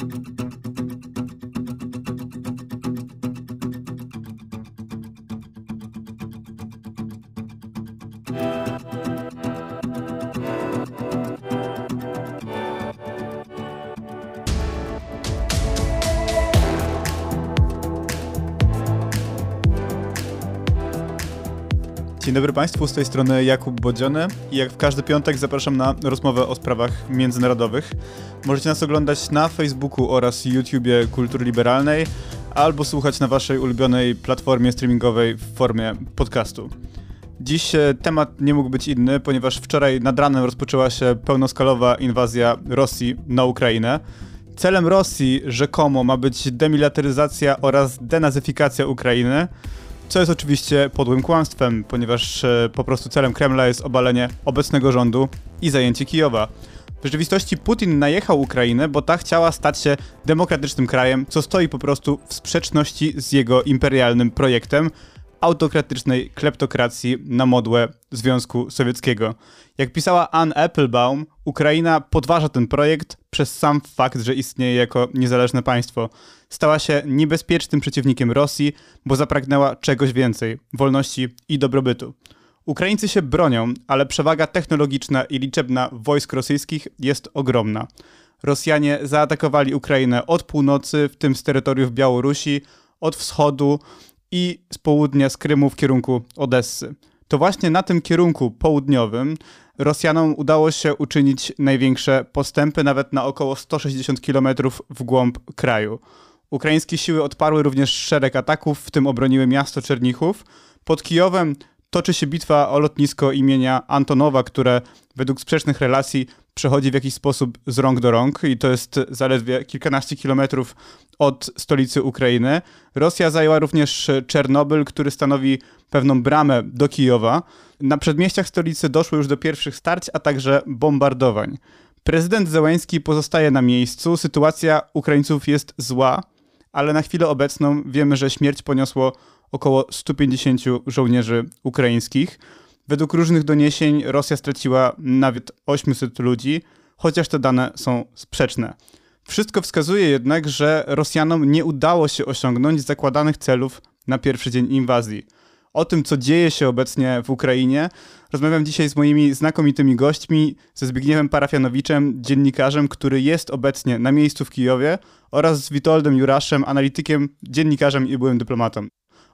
Thank you. Dzień dobry Państwu, z tej strony Jakub Bodziony i jak w każdy piątek zapraszam na rozmowę o sprawach międzynarodowych. Możecie nas oglądać na Facebooku oraz YouTubie Kultury Liberalnej albo słuchać na Waszej ulubionej platformie streamingowej w formie podcastu. Dziś e, temat nie mógł być inny, ponieważ wczoraj nad ranem rozpoczęła się pełnoskalowa inwazja Rosji na Ukrainę. Celem Rosji rzekomo ma być demilitaryzacja oraz denazyfikacja Ukrainy, co jest oczywiście podłym kłamstwem, ponieważ e, po prostu celem Kremla jest obalenie obecnego rządu i zajęcie Kijowa. W rzeczywistości Putin najechał Ukrainę, bo ta chciała stać się demokratycznym krajem, co stoi po prostu w sprzeczności z jego imperialnym projektem autokratycznej kleptokracji na modłę Związku Sowieckiego. Jak pisała Ann Applebaum, Ukraina podważa ten projekt przez sam fakt, że istnieje jako niezależne państwo. Stała się niebezpiecznym przeciwnikiem Rosji, bo zapragnęła czegoś więcej wolności i dobrobytu. Ukraińcy się bronią, ale przewaga technologiczna i liczebna wojsk rosyjskich jest ogromna. Rosjanie zaatakowali Ukrainę od północy, w tym z terytoriów Białorusi, od wschodu i z południa z Krymu w kierunku Odessy. To właśnie na tym kierunku południowym Rosjanom udało się uczynić największe postępy, nawet na około 160 km w głąb kraju. Ukraińskie siły odparły również szereg ataków, w tym obroniły miasto Czernichów. Pod Kijowem toczy się bitwa o lotnisko imienia Antonowa, które według sprzecznych relacji przechodzi w jakiś sposób z rąk do rąk i to jest zaledwie kilkanaście kilometrów od stolicy Ukrainy. Rosja zajęła również Czernobyl, który stanowi pewną bramę do Kijowa. Na przedmieściach stolicy doszło już do pierwszych starć, a także bombardowań. Prezydent Zełęński pozostaje na miejscu. Sytuacja Ukraińców jest zła, ale na chwilę obecną wiemy, że śmierć poniosło około 150 żołnierzy ukraińskich. Według różnych doniesień Rosja straciła nawet 800 ludzi, chociaż te dane są sprzeczne. Wszystko wskazuje jednak, że Rosjanom nie udało się osiągnąć zakładanych celów na pierwszy dzień inwazji. O tym, co dzieje się obecnie w Ukrainie, rozmawiam dzisiaj z moimi znakomitymi gośćmi, ze Zbigniewem Parafianowiczem, dziennikarzem, który jest obecnie na miejscu w Kijowie, oraz z Witoldem Juraszem, analitykiem, dziennikarzem i byłym dyplomatą.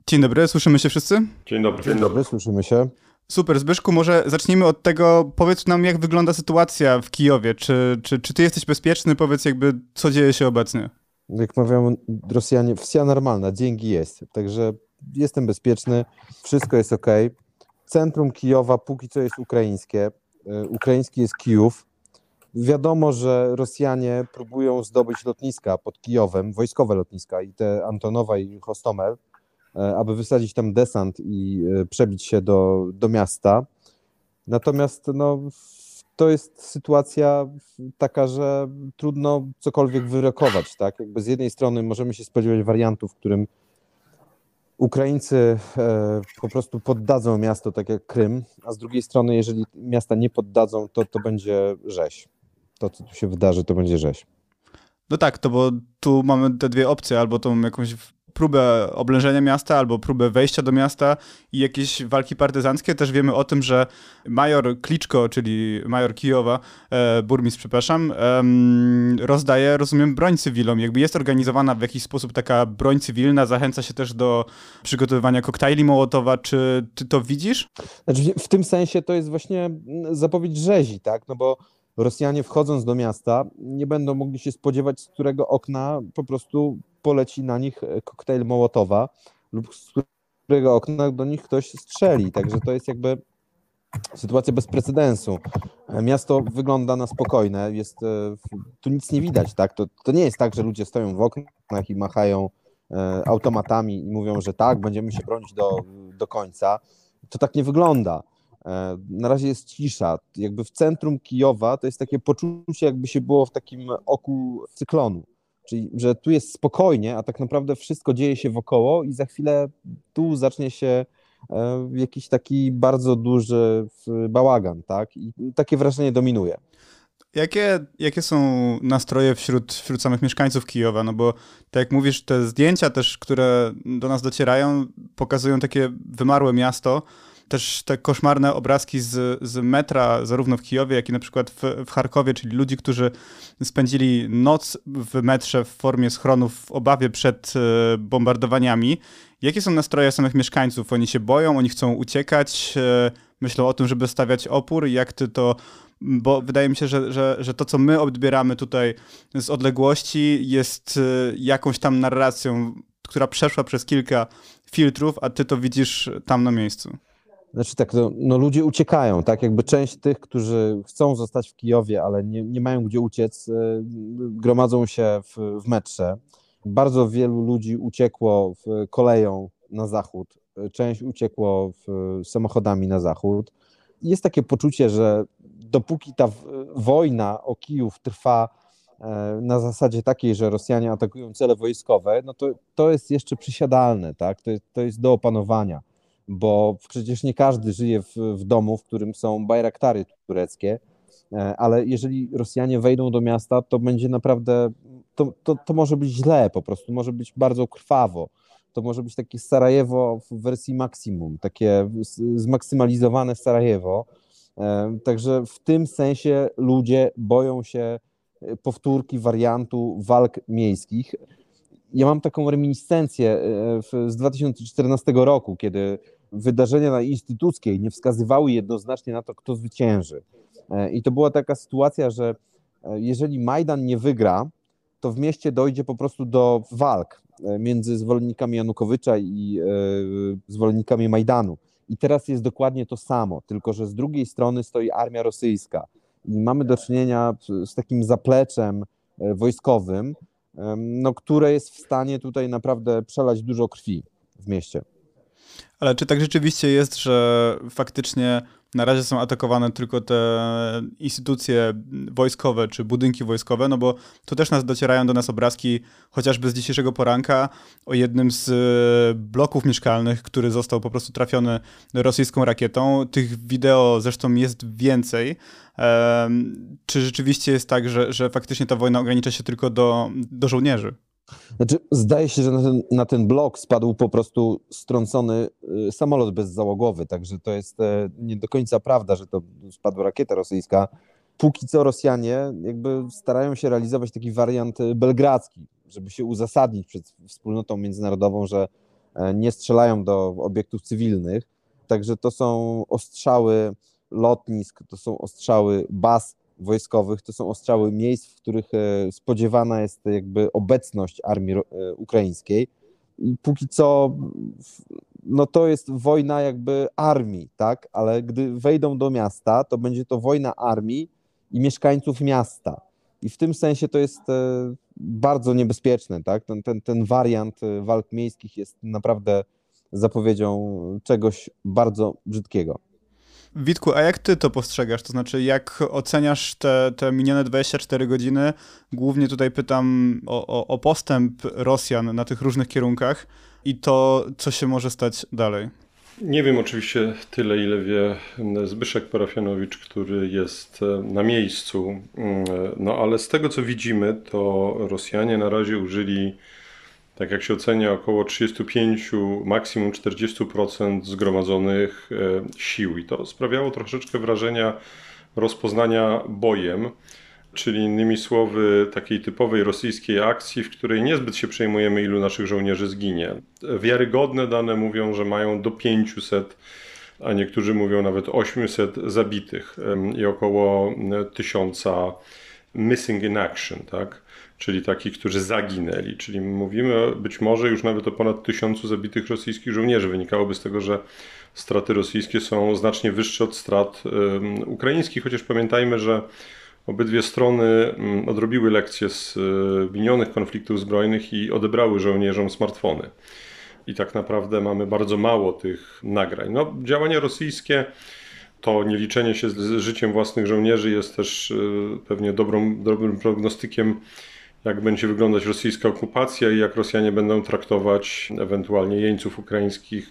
Dzień dobry, słyszymy się wszyscy? Dzień dobry. Dzień dobry, słyszymy się. Super, Zbyszku, może zacznijmy od tego, powiedz nam, jak wygląda sytuacja w Kijowie. Czy, czy, czy ty jesteś bezpieczny? Powiedz jakby, co dzieje się obecnie. Jak mawiają Rosjanie, wsia normalna, dzięki jest. Także jestem bezpieczny, wszystko jest ok. Centrum Kijowa póki co jest ukraińskie. E, ukraiński jest Kijów. Wiadomo, że Rosjanie próbują zdobyć lotniska pod Kijowem, wojskowe lotniska i te Antonowa i Hostomel aby wysadzić tam desant i e, przebić się do, do miasta. Natomiast no, to jest sytuacja taka, że trudno cokolwiek wyrokować. Tak? Jakby z jednej strony możemy się spodziewać wariantów, w którym Ukraińcy e, po prostu poddadzą miasto, tak jak Krym, a z drugiej strony, jeżeli miasta nie poddadzą, to to będzie rzeź. To, co tu się wydarzy, to będzie rzeź. No tak, to bo tu mamy te dwie opcje, albo tą jakąś próbę oblężenia miasta albo próbę wejścia do miasta i jakieś walki partyzanckie. Też wiemy o tym, że major Kliczko, czyli major Kijowa, e, burmistrz, przepraszam, e, rozdaje, rozumiem, broń cywilom. Jakby jest organizowana w jakiś sposób taka broń cywilna, zachęca się też do przygotowywania koktajli Mołotowa. Czy ty to widzisz? Znaczy, w tym sensie to jest właśnie zapowiedź rzezi, tak? No bo Rosjanie wchodząc do miasta nie będą mogli się spodziewać, z którego okna po prostu poleci na nich e, koktajl Mołotowa lub z którego okna do nich ktoś strzeli. Także to jest jakby sytuacja bez precedensu. E, miasto wygląda na spokojne, jest, e, tu nic nie widać, tak? To, to nie jest tak, że ludzie stoją w oknach i machają automatami i mówią, że tak, będziemy się bronić do, do końca. To tak nie wygląda. Na razie jest cisza. Jakby w centrum Kijowa to jest takie poczucie, jakby się było w takim oku cyklonu. Czyli, że tu jest spokojnie, a tak naprawdę wszystko dzieje się wokoło i za chwilę tu zacznie się e, jakiś taki bardzo duży bałagan, tak? I takie wrażenie dominuje. Jakie, jakie są nastroje wśród, wśród samych mieszkańców Kijowa? No bo tak jak mówisz, te zdjęcia też, które do nas docierają, pokazują takie wymarłe miasto, też te koszmarne obrazki z, z metra, zarówno w Kijowie, jak i na przykład w, w Charkowie, czyli ludzi, którzy spędzili noc w metrze w formie schronów w obawie przed e, bombardowaniami. Jakie są nastroje samych mieszkańców? Oni się boją, oni chcą uciekać, e, myślą o tym, żeby stawiać opór. Jak ty to bo wydaje mi się, że, że, że to, co my odbieramy tutaj z odległości, jest e, jakąś tam narracją, która przeszła przez kilka filtrów, a ty to widzisz tam na miejscu. Znaczy tak, no, no, ludzie uciekają, tak? Jakby część tych, którzy chcą zostać w Kijowie, ale nie, nie mają gdzie uciec, y, gromadzą się w, w metrze. Bardzo wielu ludzi uciekło w koleją na zachód, część uciekło w, samochodami na zachód. Jest takie poczucie, że dopóki ta wojna o Kijów trwa e, na zasadzie takiej, że Rosjanie atakują cele wojskowe, no to, to jest jeszcze przysiadalne, tak? To, to jest do opanowania bo przecież nie każdy żyje w, w domu, w którym są bajraktary tureckie, e, ale jeżeli Rosjanie wejdą do miasta, to będzie naprawdę, to, to, to może być źle po prostu, może być bardzo krwawo. To może być takie Sarajewo w wersji maksimum, takie zmaksymalizowane Sarajewo. E, także w tym sensie ludzie boją się e, powtórki wariantu walk miejskich. Ja mam taką reminiscencję z 2014 roku, kiedy wydarzenia na instytuckiej nie wskazywały jednoznacznie na to, kto zwycięży. E, I to była taka sytuacja, że e, jeżeli Majdan nie wygra, to w mieście dojdzie po prostu do walk e, między zwolennikami Janukowycza i zwolennikami Majdanu. I teraz jest dokładnie to samo, tylko że z drugiej strony stoi armia rosyjska. I mamy do czynienia z takim zapleczem wojskowym, no, które jest w stanie tutaj naprawdę przelać dużo krwi w mieście. Ale czy tak rzeczywiście jest, że faktycznie na razie są atakowane tylko te instytucje wojskowe czy budynki wojskowe, no bo tu też nas docierają do nas obrazki chociażby z dzisiejszego poranka o jednym z bloków mieszkalnych, który został po prostu trafiony rosyjską rakietą. Tych wideo zresztą jest więcej. Czy rzeczywiście jest tak, że, że faktycznie ta wojna ogranicza się tylko do, do żołnierzy? Znaczy, zdaje się, że na ten, na ten blok spadł po prostu strącony y, samolot bezzałogowy, także to jest e, nie do końca prawda, że to spadła rakieta rosyjska. Póki co Rosjanie jakby starają się realizować taki wariant belgradzki, żeby się uzasadnić przed wspólnotą międzynarodową, że e, nie strzelają do obiektów cywilnych. Także to są ostrzały lotnisk, to są ostrzały baz wojskowych, to są ostrzały miejsc, w których e, spodziewana jest jakby obecność armii e, ukraińskiej. I póki co, no to jest wojna jakby armii, tak? Ale gdy wejdą do miasta, to będzie to wojna armii i mieszkańców miasta. I w tym sensie to jest e, bardzo niebezpieczne, tak? Ten, ten, ten wariant walk miejskich jest naprawdę zapowiedzią czegoś bardzo brzydkiego. Witku, a jak ty to postrzegasz? To znaczy, jak oceniasz te, te minione 24 godziny? Głównie tutaj pytam o, o, o postęp Rosjan na tych różnych kierunkach i to, co się może stać dalej. Nie wiem oczywiście tyle, ile wie Zbyszek Parafianowicz, który jest e, na miejscu. Mm, no ale z tego, co widzimy, to Rosjanie na razie użyli tak jak się ocenia, około 35, maksimum 40% zgromadzonych e, sił. I to sprawiało troszeczkę wrażenia rozpoznania bojem, czyli innymi słowy takiej typowej rosyjskiej akcji, w której niezbyt się przejmujemy, ilu naszych żołnierzy zginie. Wiarygodne dane mówią, że mają do 500 a niektórzy mówią nawet 800 zabitych i około 1000 missing in action, tak? Czyli takich, którzy zaginęli. Czyli mówimy być może już nawet o ponad tysiącu zabitych rosyjskich żołnierzy. Wynikałoby z tego, że straty rosyjskie są znacznie wyższe od strat ukraińskich, chociaż pamiętajmy, że obydwie strony um, odrobiły lekcje z um, minionych konfliktów zbrojnych i odebrały żołnierzom smartfony. I tak naprawdę mamy bardzo mało tych nagrań. No, działania rosyjskie to nieliczenie się z życiem własnych żołnierzy jest też pewnie dobrą, dobrym prognostykiem jak będzie wyglądać rosyjska okupacja i jak Rosjanie będą traktować ewentualnie jeńców ukraińskich.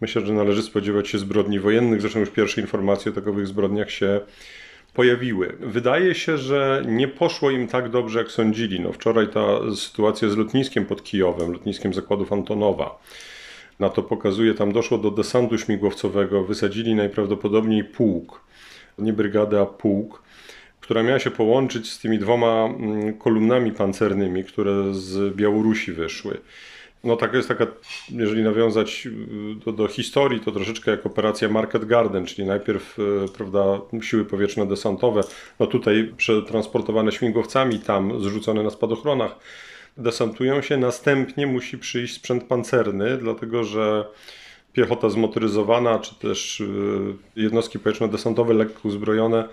Myślę, że należy spodziewać się zbrodni wojennych. Zresztą już pierwsze informacje o takowych zbrodniach się pojawiły. Wydaje się, że nie poszło im tak dobrze, jak sądzili. No, wczoraj ta sytuacja z lotniskiem pod Kijowem, lotniskiem zakładów Antonowa, na to pokazuje, tam doszło do desantu śmigłowcowego, wysadzili najprawdopodobniej pułk, nie brygadę, a pułk, która miała się połączyć z tymi dwoma mm, kolumnami pancernymi, które z Białorusi wyszły. No tak jest taka, jeżeli nawiązać y, do, do, historii, to troszeczkę jak operacja Market Garden, czyli najpierw y, prawda, siły powietrzno-desantowe, no tutaj przetransportowane śmigłowcami, tam zrzucone na spadochronach, desantują się, następnie musi przyjść sprzęt pancerny, dlatego że piechota zmotoryzowana, czy też y, jednostki powietrzno-desantowe lekko uzbrojone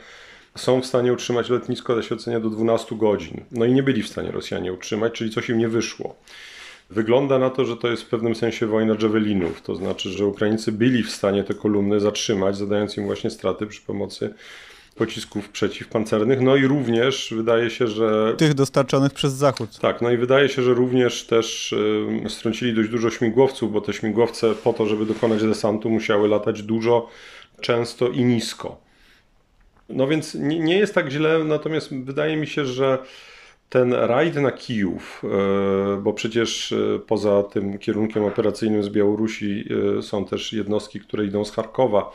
są w stanie utrzymać lotnisko, da się ocenia, do 12 godzin. No i nie byli w stanie Rosjanie utrzymać, czyli coś im nie wyszło. Wygląda na to, że to jest w pewnym sensie wojna javelinów, to znaczy, że Ukraińcy byli w stanie te kolumny zatrzymać, zadając im właśnie straty przy pomocy pocisków przeciwpancernych. No i również wydaje się, że. Tych dostarczonych przez Zachód. Tak, no i wydaje się, że również też y, strącili dość dużo śmigłowców, bo te śmigłowce po to, żeby dokonać desantu, musiały latać dużo, często i nisko. No więc nie, nie jest tak źle, natomiast wydaje mi się, że ten rajd na Kijów, e, bo przecież e, poza tym kierunkiem operacyjnym z Białorusi e, są też jednostki, które idą z Charkowa,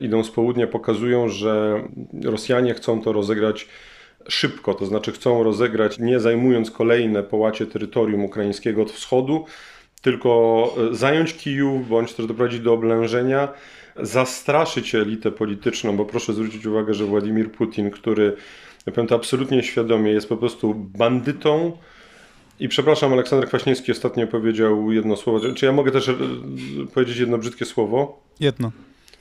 idą z południa, pokazują, że Rosjanie chcą to rozegrać szybko, to znaczy chcą rozegrać nie zajmując kolejne połacie terytorium ukraińskiego od wschodu, tylko zająć Kijów bądź też doprowadzić do oblężenia, zastraszyć elitę polityczną, bo proszę zwrócić uwagę, że Władimir Putin, który ja powiem to absolutnie świadomie, jest po prostu bandytą. I przepraszam, Aleksander Kwaśniewski ostatnio powiedział jedno słowo. Czy ja mogę też e, powiedzieć jedno brzydkie słowo? Jedno.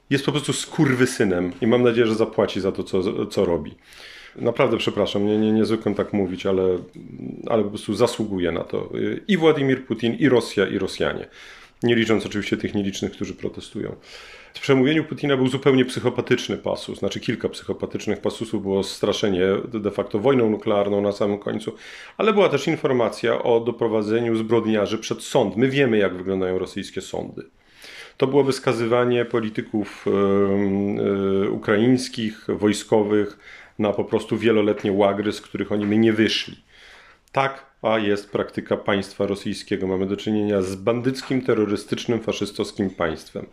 Jest po prostu skurwysynem i mam nadzieję, że zapłaci za to, co, co robi. Naprawdę przepraszam, nie, nie, nie zwykłem tak mówić, ale, ale po prostu zasługuje na to. I Władimir Putin, i Rosja, i Rosjanie. Nie licząc oczywiście tych nielicznych, którzy protestują. W przemówieniu Putina był zupełnie psychopatyczny pasus, znaczy kilka psychopatycznych pasusów, było straszenie de facto wojną nuklearną na samym końcu, ale była też informacja o doprowadzeniu zbrodniarzy przed sąd. My wiemy, jak wyglądają rosyjskie sądy. To byłoby skazywanie polityków yy, ukraińskich, wojskowych na po prostu wieloletnie łagry, z których oni my nie wyszli. Tak a jest praktyka państwa rosyjskiego. Mamy do czynienia z bandyckim, terrorystycznym, faszystowskim państwem.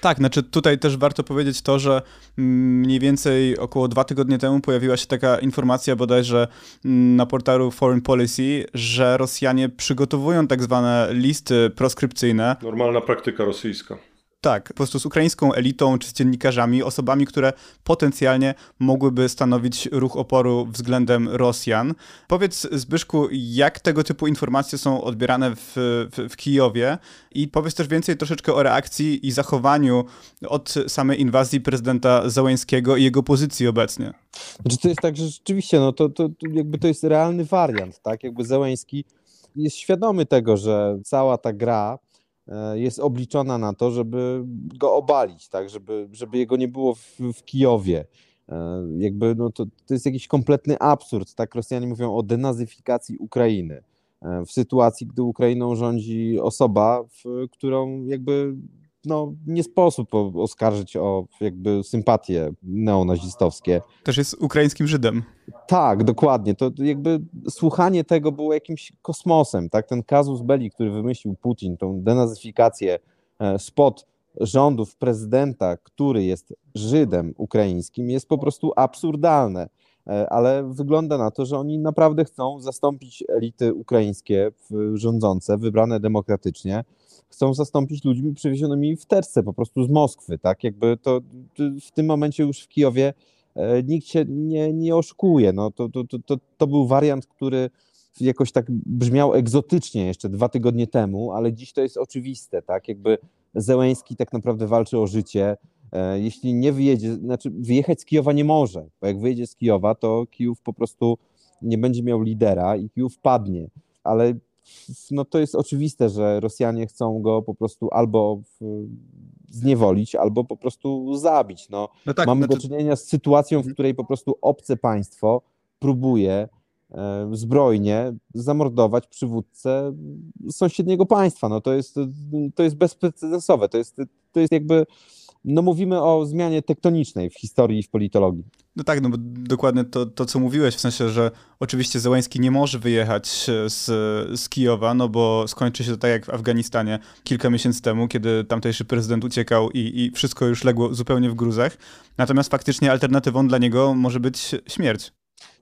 Tak, znaczy tutaj też warto powiedzieć to, że mniej więcej około dwa tygodnie temu pojawiła się taka informacja bodajże na portalu Foreign Policy, że Rosjanie przygotowują tak zwane listy proskrypcyjne. Normalna praktyka rosyjska. Tak, po prostu z ukraińską elitą czy z dziennikarzami, osobami, które potencjalnie mogłyby stanowić ruch oporu względem Rosjan. Powiedz Zbyszku, jak tego typu informacje są odbierane w, w, w Kijowie i powiedz też więcej troszeczkę o reakcji i zachowaniu od samej inwazji prezydenta Załęskiego i jego pozycji obecnie. Znaczy to jest tak, że rzeczywiście no to, to, jakby to jest realny wariant, tak? Jakby Załęski jest świadomy tego, że cała ta gra jest obliczona na to, żeby go obalić, tak, żeby, żeby jego nie było w, w Kijowie. E, jakby no to, to jest jakiś kompletny absurd, tak Rosjanie mówią o denazyfikacji Ukrainy e, w sytuacji, gdy Ukrainą rządzi osoba, w, którą jakby no, nie sposób oskarżyć o jakby sympatie neonazistowskie. Też jest ukraińskim Żydem. Tak, dokładnie. To jakby słuchanie tego było jakimś kosmosem, tak? Ten kazus belli, który wymyślił Putin, tą denazyfikację e, spod rządów prezydenta, który jest Żydem ukraińskim, jest po prostu absurdalne. E, ale wygląda na to, że oni naprawdę chcą zastąpić elity ukraińskie rządzące, wybrane demokratycznie, chcą zastąpić ludźmi przywiezionymi w terce po prostu z Moskwy, tak? Jakby to w tym momencie już w Kijowie e, nikt się nie, nie oszukuje. No, to, to, to, to był wariant, który jakoś tak brzmiał egzotycznie jeszcze dwa tygodnie temu, ale dziś to jest oczywiste, tak? Jakby Zełęński tak naprawdę walczy o życie. E, jeśli nie wyjedzie, znaczy wyjechać z Kijowa nie może, bo jak wyjedzie z Kijowa, to Kijów po prostu nie będzie miał lidera i Kijów padnie. Ale no to jest oczywiste, że Rosjanie chcą go po prostu albo zniewolić, albo po prostu zabić. No, no tak, mamy znaczy... do czynienia z sytuacją, w której po prostu obce państwo próbuje e, zbrojnie zamordować przywódcę sąsiedniego państwa. No to jest, to jest bezprecedensowe. To jest, to jest jakby no mówimy o zmianie tektonicznej w historii i w politologii. No tak, no bo dokładnie to, to, co mówiłeś, w sensie, że oczywiście Zełański nie może wyjechać z, z Kijowa, no bo skończy się to tak jak w Afganistanie kilka miesięcy temu, kiedy tamtejszy prezydent uciekał i, i wszystko już legło zupełnie w gruzach. Natomiast faktycznie alternatywą dla niego może być śmierć.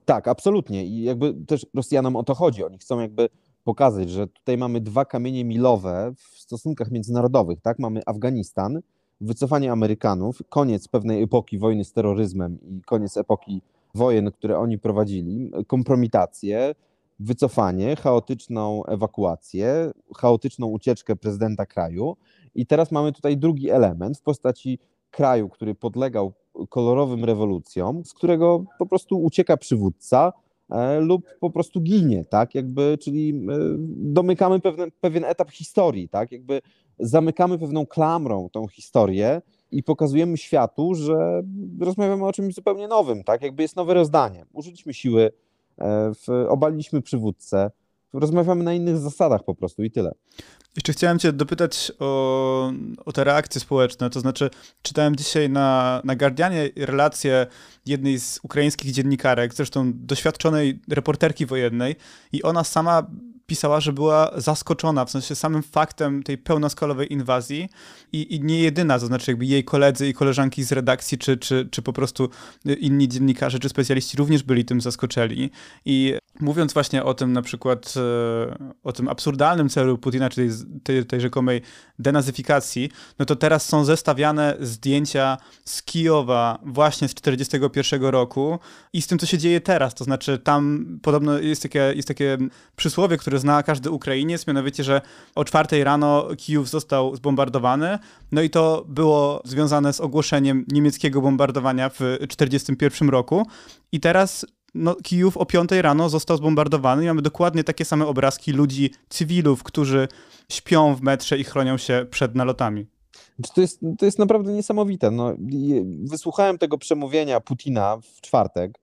Tak, absolutnie. I jakby też Rosjanom o to chodzi. Oni chcą jakby pokazać, że tutaj mamy dwa kamienie milowe w stosunkach międzynarodowych, tak? Mamy Afganistan, wycofanie Amerykanów, koniec pewnej epoki wojny z terroryzmem i koniec epoki wojen, które oni prowadzili, kompromitację, wycofanie, chaotyczną ewakuację, chaotyczną ucieczkę prezydenta kraju. I teraz mamy tutaj drugi element w postaci kraju, który podlegał kolorowym rewolucjom, z którego po prostu ucieka przywódca e, lub po prostu ginie, tak? Jakby, czyli e, domykamy pewien, pewien etap historii, tak? Jakby zamykamy pewną klamrą tą historię i pokazujemy światu, że rozmawiamy o czymś zupełnie nowym, tak? Jakby jest nowe rozdanie. Użyliśmy siły, e, obaliliśmy przywódcę, rozmawiamy na innych zasadach po prostu i tyle. Jeszcze chciałem Cię dopytać o, o te reakcje społeczne. To znaczy, czytałem dzisiaj na, na Guardianie relację jednej z ukraińskich dziennikarek, zresztą doświadczonej reporterki wojennej, i ona sama pisała, że była zaskoczona, w sensie samym faktem tej pełnoskalowej inwazji i, i nie jedyna, to znaczy jakby jej koledzy i koleżanki z redakcji, czy, czy, czy po prostu inni dziennikarze, czy specjaliści również byli tym zaskoczeni. I mówiąc właśnie o tym na przykład, e, o tym absurdalnym celu Putina, czyli tej, tej rzekomej denazyfikacji, no to teraz są zestawiane zdjęcia z Kijowa właśnie z 1941 roku i z tym, co się dzieje teraz. To znaczy tam podobno jest takie, jest takie przysłowie, które zna każdy Ukrainiec, mianowicie, że o czwartej rano Kijów został zbombardowany, no i to było związane z ogłoszeniem niemieckiego bombardowania w 1941 roku i teraz no, Kijów o 5 rano został zbombardowany i mamy dokładnie takie same obrazki ludzi, cywilów, którzy śpią w metrze i chronią się przed nalotami. To jest, to jest naprawdę niesamowite. No, wysłuchałem tego przemówienia Putina w czwartek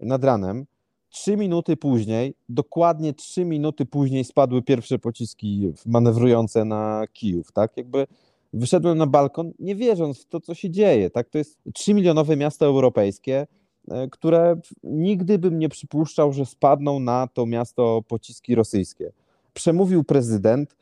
nad ranem. Trzy minuty później, dokładnie trzy minuty później spadły pierwsze pociski manewrujące na Kijów, tak? Jakby wyszedłem na balkon, nie wierząc w to, co się dzieje, tak? To jest trzymilionowe miasto europejskie, e, które nigdy bym nie przypuszczał, że spadną na to miasto pociski rosyjskie. Przemówił prezydent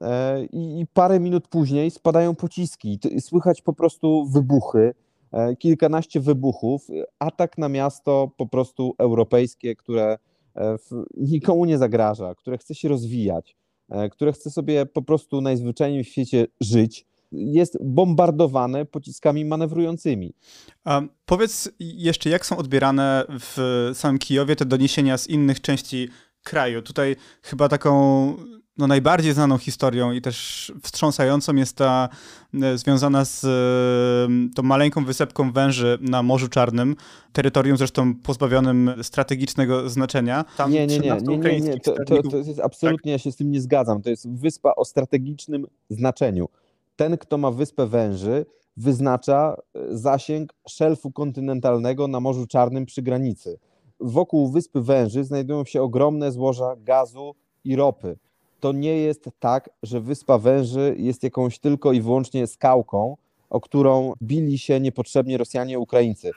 e, i parę minut później spadają pociski. Słychać po prostu wybuchy. E, kilkanaście wybuchów, atak na miasto po prostu europejskie, które e, nikomu nie zagraża, które chce się rozwijać, e, które chce sobie po prostu najzwyczajniej w świecie żyć, jest bombardowane pociskami manewrującymi. A powiedz jeszcze, jak są odbierane w samym Kijowie te doniesienia z innych części kraju? Tutaj chyba taką no, najbardziej znaną historią i też wstrząsającą jest ta e, związana z e, tą maleńką wysepką węży na Morzu Czarnym, terytorium zresztą pozbawionym strategicznego znaczenia. Tam nie, nie, nie, nie, nie, nie. To, to, to jest absolutnie, tak? ja się z tym nie zgadzam. To jest wyspa o strategicznym znaczeniu. Ten, kto ma wyspę węży, wyznacza e, zasięg szelfu kontynentalnego na Morzu Czarnym przy granicy. Wokół wyspy węży znajdują się ogromne złoża gazu i ropy to nie jest tak, że Wyspa Węży jest jakąś tylko i wyłącznie skałką, o którą bili się niepotrzebnie Rosjanie i Ukraińcy.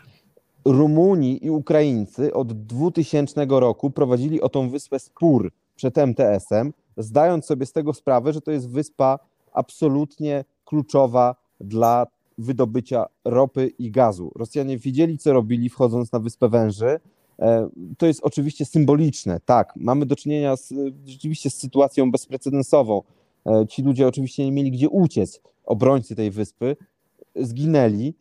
Rumuni i Ukraińcy od 2000 roku prowadzili o tą wyspę spór przed MTS-em, zdając sobie z tego sprawę, że to jest wyspa absolutnie kluczowa dla wydobycia ropy i gazu. Rosjanie wiedzieli, co robili, wchodząc na Wyspę Węży, to jest oczywiście symboliczne, tak. Mamy do czynienia z, rzeczywiście z sytuacją bezprecedensową. E, ci ludzie oczywiście nie mieli gdzie uciec. Obrońcy tej wyspy zginęli.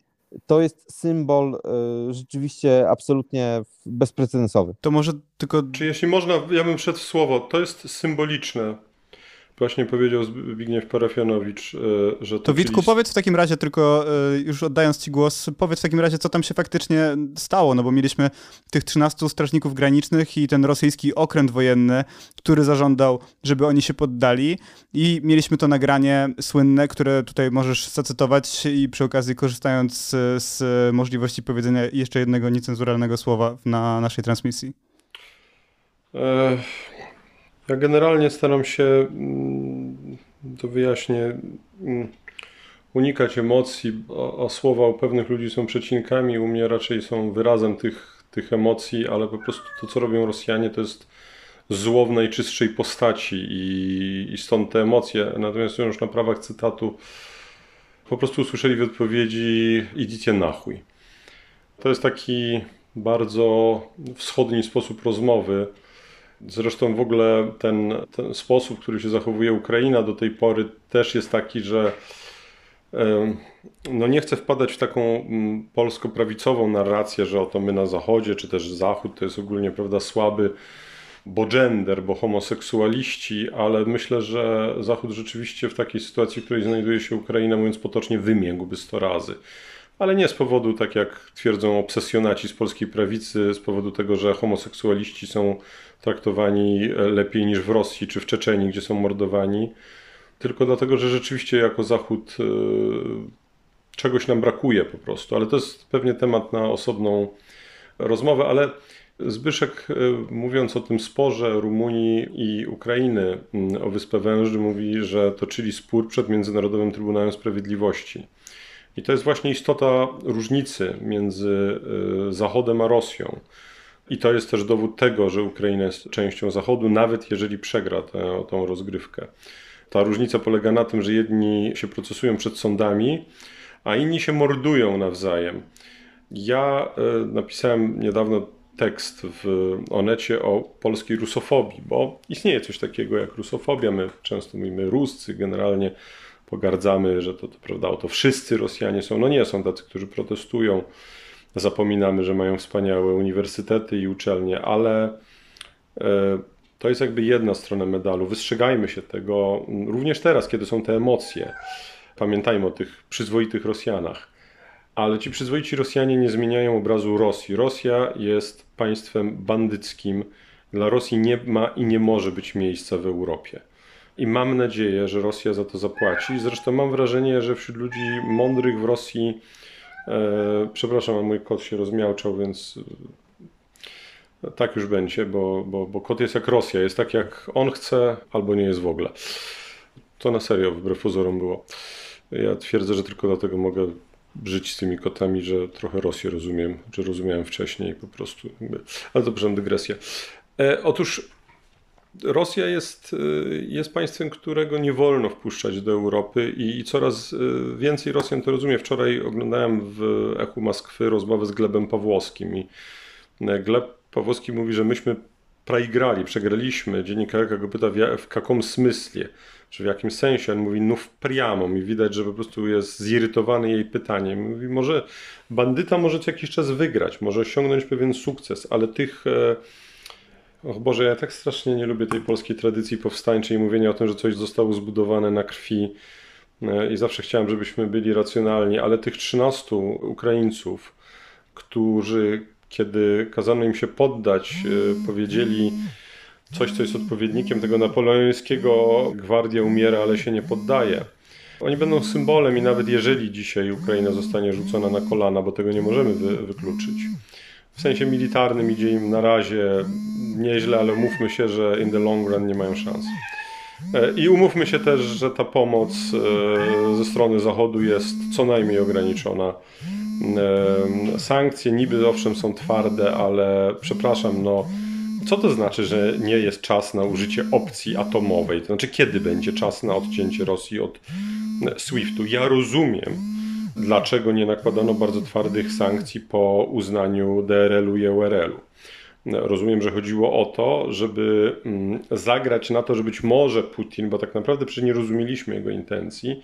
To jest symbol e, rzeczywiście absolutnie bezprecedensowy. To może tylko. Czy jeśli można, ja bym wszedł w słowo, to jest symboliczne. Właśnie powiedział Zbigniew Parafianowicz, e, że to... To Witku, powiedz w takim razie tylko, e, już oddając ci głos, powiedz w takim razie, co tam się faktycznie stało, no bo mieliśmy tych 13 strażników granicznych i ten rosyjski okręt wojenny, który zażądał, żeby oni się poddali i mieliśmy to nagranie słynne, które tutaj możesz zacytować i przy okazji korzystając z, z możliwości powiedzenia jeszcze jednego niecenzuralnego słowa na naszej transmisji. Ech ja generalnie staram się, mm, to wyjaśnię, mm, unikać emocji. O słowa u pewnych ludzi są przecinkami, u mnie raczej są wyrazem tych, tych emocji, ale po prostu to, co robią Rosjanie, to jest zło w najczystszej postaci i, i stąd te emocje. Natomiast już na prawach cytatu po prostu usłyszeli w odpowiedzi idziecie na chuj. To jest taki bardzo wschodni sposób rozmowy. Zresztą w ogóle ten, ten sposób, który się zachowuje Ukraina do tej pory też jest taki, że no nie chcę wpadać w taką mm, polsko-prawicową narrację, że oto my na Zachodzie, czy też Zachód to jest ogólnie prawda, słaby, bo gender, bo homoseksualiści, ale myślę, że Zachód rzeczywiście w takiej sytuacji, w której znajduje się Ukraina, mówiąc potocznie, wymiękłby 100 razy. Ale nie z powodu, tak jak twierdzą obsesjonaci z polskiej prawicy, z powodu tego, że homoseksualiści są traktowani lepiej niż w Rosji czy w Czeczeniu, gdzie są mordowani, tylko dlatego, że rzeczywiście jako Zachód y, czegoś nam brakuje po prostu. Ale to jest pewnie temat na osobną rozmowę, ale Zbyszek, e, mówiąc o tym sporze Rumunii i Ukrainy mm, o Wyspę Węży, mówi, że toczyli spór przed Międzynarodowym Trybunałem Sprawiedliwości. I to jest właśnie istota różnicy między e, Zachodem a Rosją. I to jest też dowód tego, że Ukraina jest częścią Zachodu, nawet jeżeli przegra tę, tą rozgrywkę. Ta różnica polega na tym, że jedni się procesują przed sądami, a inni się mordują nawzajem. Ja e, napisałem niedawno tekst w Onecie o polskiej rusofobii, bo istnieje coś takiego jak rusofobia. My często mówimy Ruscy, generalnie pogardzamy, że to, to prawda, oto wszyscy Rosjanie są. No nie, są tacy, którzy protestują. Zapominamy, że mają wspaniałe uniwersytety i uczelnie, ale e, to jest jakby jedna strona medalu. Wystrzegajmy się tego również teraz, kiedy są te emocje. Pamiętajmy o tych przyzwoitych Rosjanach. Ale ci przyzwoici Rosjanie nie zmieniają obrazu Rosji. Rosja jest państwem bandyckim. Dla Rosji nie ma i nie może być miejsca w Europie. I mam nadzieję, że Rosja za to zapłaci. Zresztą mam wrażenie, że wśród ludzi mądrych w Rosji, e, przepraszam, mój kot się rozmiałczał, więc e, tak już będzie, bo, bo, bo kot jest jak Rosja, jest tak jak on chce, albo nie jest w ogóle. To na serio, wbrew pozorom było. Ja twierdzę, że tylko dlatego mogę żyć z tymi kotami, że trochę Rosję rozumiem, czy rozumiałem wcześniej po prostu. Ale to proszę, dygresja. E, otóż Rosja jest, e, jest państwem, którego nie wolno wpuszczać do Europy i, i coraz e, więcej Rosjan to rozumie. Wczoraj oglądałem w Echu Moskwy rozmowę z Glebem Pawłowskim i e, Gleb Pawłowski mówi, że myśmy praigrali, przegraliśmy. Dziennikarka go pyta, w, w jakim smysle? czy w jakimś sensie. On mówi, no priamo mi widać, że po prostu jest zirytowany jej pytaniem. Mówi, może bandyta może co jakiś czas wygrać, może osiągnąć pewien sukces, ale tych... E... Och Boże, ja tak strasznie nie lubię tej polskiej tradycji powstańczej, mówienia o tym, że coś zostało zbudowane na krwi e, i zawsze chciałem, żebyśmy byli racjonalni, ale tych 13 Ukraińców, którzy kiedy kazano im się poddać, e, powiedzieli coś, co jest odpowiednikiem tego napoleońskiego gwardia umiera, ale się nie poddaje. Oni będą symbolem i nawet jeżeli dzisiaj Ukraina zostanie rzucona na kolana, bo tego nie możemy wy wykluczyć. W sensie militarnym idzie im na razie nieźle, ale umówmy się, że in the long run nie mają szans. E, I umówmy się też, że ta pomoc e, ze strony Zachodu jest co najmniej ograniczona. E, sankcje niby owszem są twarde, ale przepraszam, no co to znaczy, że nie jest czas na użycie opcji atomowej? To znaczy, kiedy będzie czas na odcięcie Rosji od SWIFT-u? Ja rozumiem, dlaczego nie nakładano bardzo twardych sankcji po uznaniu DRL-u i EURL-u. Rozumiem, że chodziło o to, żeby mm, zagrać na to, że być może Putin, bo tak naprawdę przecież nie rozumieliśmy jego intencji,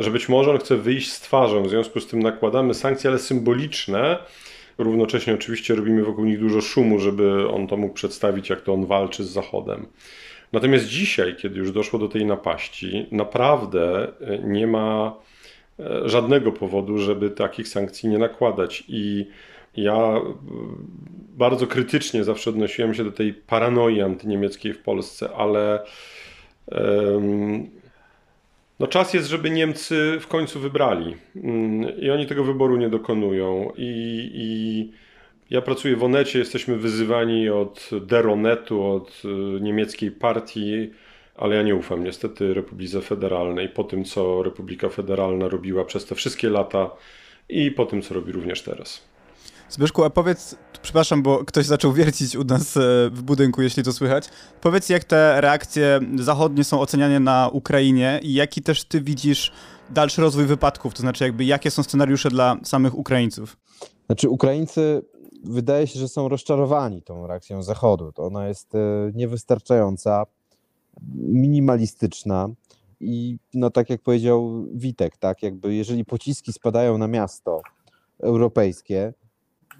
że być może on chce wyjść z twarzą, w związku z tym nakładamy sankcje, ale symboliczne, Równocześnie oczywiście robimy wokół nich dużo szumu, żeby on to mógł przedstawić, jak to on walczy z Zachodem. Natomiast dzisiaj, kiedy już doszło do tej napaści, naprawdę e, nie ma e, żadnego powodu, żeby takich sankcji nie nakładać. I ja e, bardzo krytycznie zawsze odnosiłem się do tej paranoi antyniemieckiej w Polsce, ale um, no czas jest, żeby Niemcy w końcu wybrali. Mm, I oni tego wyboru nie dokonują. I, i ja pracuję w Onecie, jesteśmy wyzywani od Deronetu, od y, niemieckiej partii ale ja nie ufam niestety Republice Federalnej po tym, co Republika Federalna robiła przez te wszystkie lata i po tym, co robi również teraz. Zbyszku, a powiedz, przepraszam, bo ktoś zaczął wiercić u nas e, w budynku, jeśli to słychać. Powiedz, jak te reakcje zachodnie są oceniane na Ukrainie i jaki też ty widzisz dalszy rozwój wypadków, to znaczy jakby jakie są scenariusze dla samych Ukraińców? Znaczy Ukraińcy wydaje się, że są rozczarowani tą reakcją Zachodu. To ona jest e, niewystarczająca, minimalistyczna i no tak jak powiedział Witek, tak jakby jeżeli pociski spadają na miasto europejskie,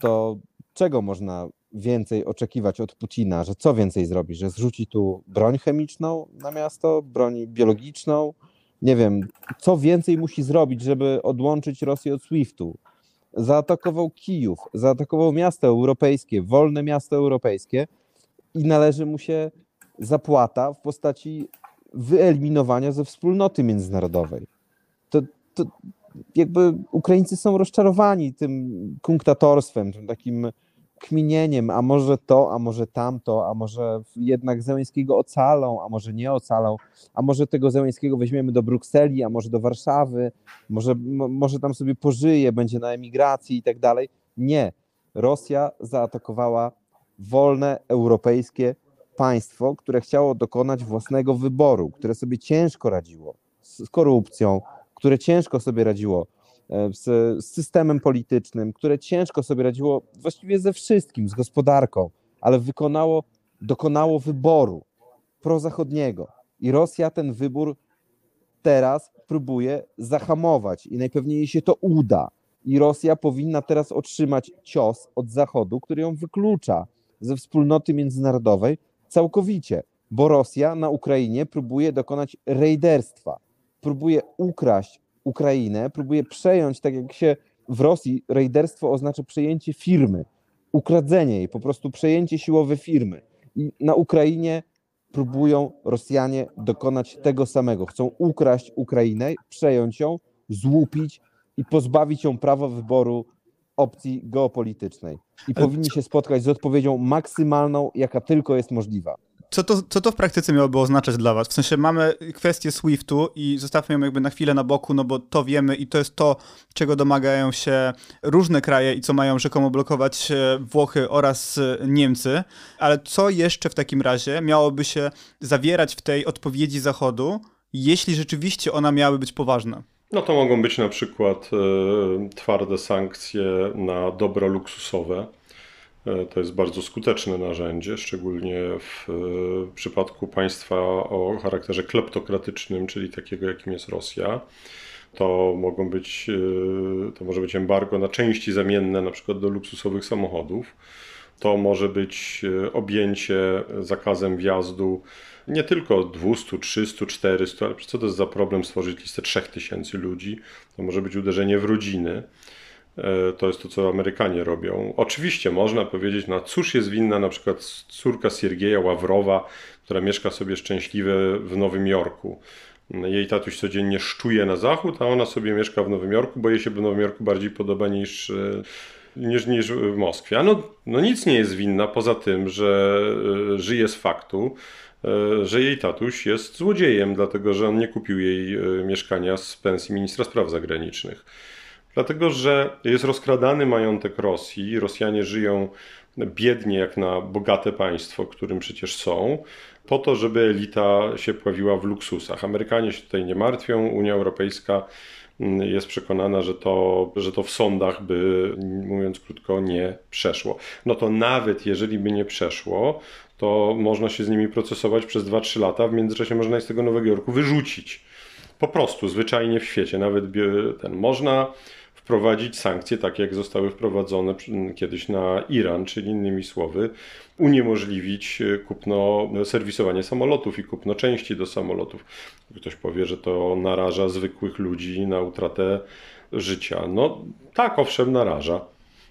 to czego można więcej oczekiwać od Putina, że co więcej zrobi, że zrzuci tu broń chemiczną na miasto, broń biologiczną, nie wiem, co więcej musi zrobić, żeby odłączyć Rosję od SWIFT-u. Zaatakował Kijów, zaatakował miasto europejskie, wolne miasto europejskie i należy mu się zapłata w postaci wyeliminowania ze wspólnoty międzynarodowej. To, to jakby Ukraińcy są rozczarowani tym kunktatorstwem, tym takim kminieniem, a może to, a może tamto, a może jednak Zełęskiego ocalą, a może nie ocalą, a może tego Zełęskiego weźmiemy do Brukseli, a może do Warszawy, może, może tam sobie pożyje, będzie na emigracji i tak dalej. Nie. Rosja zaatakowała wolne europejskie państwo, które chciało dokonać własnego wyboru, które sobie ciężko radziło z korupcją, które ciężko sobie radziło e, z, z systemem politycznym, które ciężko sobie radziło właściwie ze wszystkim, z gospodarką, ale wykonało, dokonało wyboru prozachodniego. I Rosja ten wybór teraz próbuje zahamować i najpewniej się to uda. I Rosja powinna teraz otrzymać cios od Zachodu, który ją wyklucza ze wspólnoty międzynarodowej całkowicie, bo Rosja na Ukrainie próbuje dokonać rejderstwa próbuje ukraść Ukrainę, próbuje przejąć, tak jak się w Rosji rejderstwo oznacza przejęcie firmy, ukradzenie jej, po prostu przejęcie siłowe firmy. I na Ukrainie próbują Rosjanie dokonać tego samego. Chcą ukraść Ukrainę, przejąć ją, złupić i pozbawić ją prawa wyboru opcji geopolitycznej. I powinni się spotkać z odpowiedzią maksymalną, jaka tylko jest możliwa co to, co to w praktyce miałoby oznaczać dla was? W sensie mamy kwestię SWIFT-u i zostawmy ją jakby na chwilę na boku, no bo to wiemy i to jest to, czego domagają się różne kraje i co mają rzekomo blokować e, Włochy oraz e, Niemcy. Ale co jeszcze w takim razie miałoby się zawierać w tej odpowiedzi Zachodu, jeśli rzeczywiście ona miałaby być poważna? No to mogą być na przykład y, twarde sankcje na dobra luksusowe to jest bardzo skuteczne narzędzie, szczególnie w e, przypadku państwa o charakterze kleptokratycznym, czyli takiego, jakim jest Rosja. To mogą być, e, to może być embargo na części zamienne, na przykład do luksusowych samochodów. To może być objęcie zakazem wjazdu nie tylko 200, 300, 400, ale co to jest za problem stworzyć listę 3000 ludzi? To może być uderzenie w rodziny. E, to jest to, co Amerykanie robią. Oczywiście można powiedzieć, no cóż jest winna na przykład córka Siergieja Ławrowa, która mieszka sobie szczęśliwie w Nowym Jorku. Jej tatuś codziennie szczuje na zachód, a ona sobie mieszka w Nowym Jorku, bo jej się w Nowym Jorku bardziej podoba niż, e, niż, niż w Moskwie. A no, no nic nie jest winna poza tym, że e, żyje z faktu, że jej tatuś jest złodziejem, dlatego że on nie kupił jej mieszkania z pensji ministra spraw zagranicznych. Dlatego, że jest rozkradany majątek Rosji. Rosjanie żyją biednie jak na bogate państwo, którym przecież są, po to, żeby elita się pławiła w luksusach. Amerykanie się tutaj nie martwią, Unia Europejska mm, jest przekonana, że to, że to w sądach by, mówiąc krótko, nie przeszło. No to nawet jeżeli by nie przeszło, to można się z nimi procesować przez 2-3 lata, w międzyczasie można je z tego Nowego Jorku wyrzucić. Po prostu, zwyczajnie w świecie. Nawet ten można wprowadzić sankcje takie, jak zostały wprowadzone kiedyś na Iran, czyli innymi słowy, uniemożliwić e, kupno, serwisowanie samolotów i kupno części do samolotów. Ktoś powie, że to naraża zwykłych ludzi na utratę życia. No tak, owszem, naraża.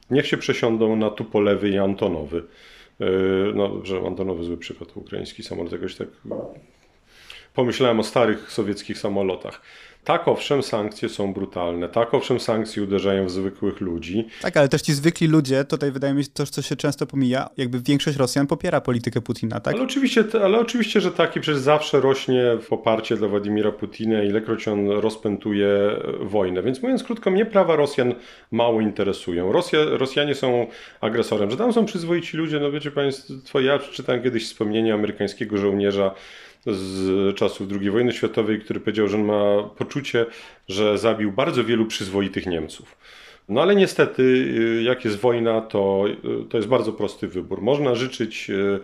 Niech się przesiądą na Tupolewy i Antonowy. E, no, że Antonowy zły przykład, ukraiński samolot jakoś tak pomyślałem o starych sowieckich samolotach. Tak, owszem, sankcje są brutalne. Tak, owszem, sankcje uderzają w zwykłych ludzi. Tak, ale też ci zwykli ludzie, tutaj wydaje mi się to, co się często pomija, jakby większość Rosjan popiera politykę Putina, tak? Ale oczywiście, ale oczywiście, że tak i przecież zawsze rośnie poparcie dla Władimira Putina, ilekroć on rozpętuje wojnę. Więc mówiąc krótko, mnie prawa Rosjan mało interesują. Rosja, Rosjanie są agresorem, że tam są przyzwoici ludzie, no wiecie Państwo, ja czytałem kiedyś wspomnienie amerykańskiego żołnierza, z czasów II wojny światowej, który powiedział, że on ma poczucie, że zabił bardzo wielu przyzwoitych Niemców. No ale niestety, y, jak jest wojna, to, y, to jest bardzo prosty wybór. Można życzyć, y,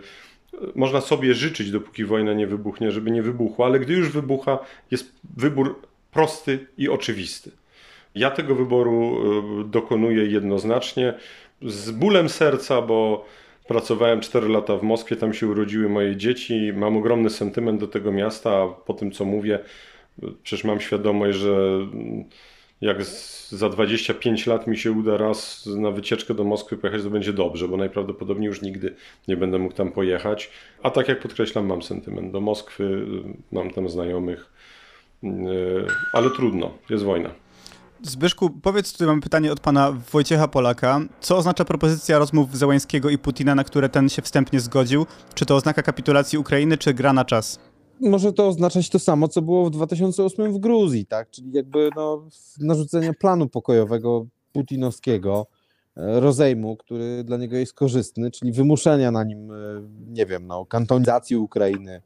można sobie życzyć, dopóki wojna nie wybuchnie, żeby nie wybuchła, ale gdy już wybucha, jest wybór prosty i oczywisty. Ja tego wyboru dokonuję jednoznacznie, z bólem serca, bo Pracowałem 4 lata w Moskwie, tam się urodziły moje dzieci. Mam ogromny sentyment do tego miasta, a po tym co mówię, przecież mam świadomość, że jak za 25 lat mi się uda raz na wycieczkę do Moskwy pojechać, to będzie dobrze, bo najprawdopodobniej już nigdy nie będę mógł tam pojechać. A tak jak podkreślam, mam sentyment do Moskwy, mam tam znajomych, ale trudno, jest wojna. Zbyszku, powiedz, tutaj mam pytanie od pana Wojciecha Polaka. Co oznacza propozycja rozmów Zełańskiego i Putina, na które ten się wstępnie zgodził? Czy to oznaka kapitulacji Ukrainy, czy gra na czas? Może to oznaczać to samo, co było w 2008 w Gruzji, tak? Czyli jakby no, narzucenie planu pokojowego putinowskiego, e, rozejmu, który dla niego jest korzystny, czyli wymuszenia na nim, e, nie wiem, no, kantonizacji Ukrainy,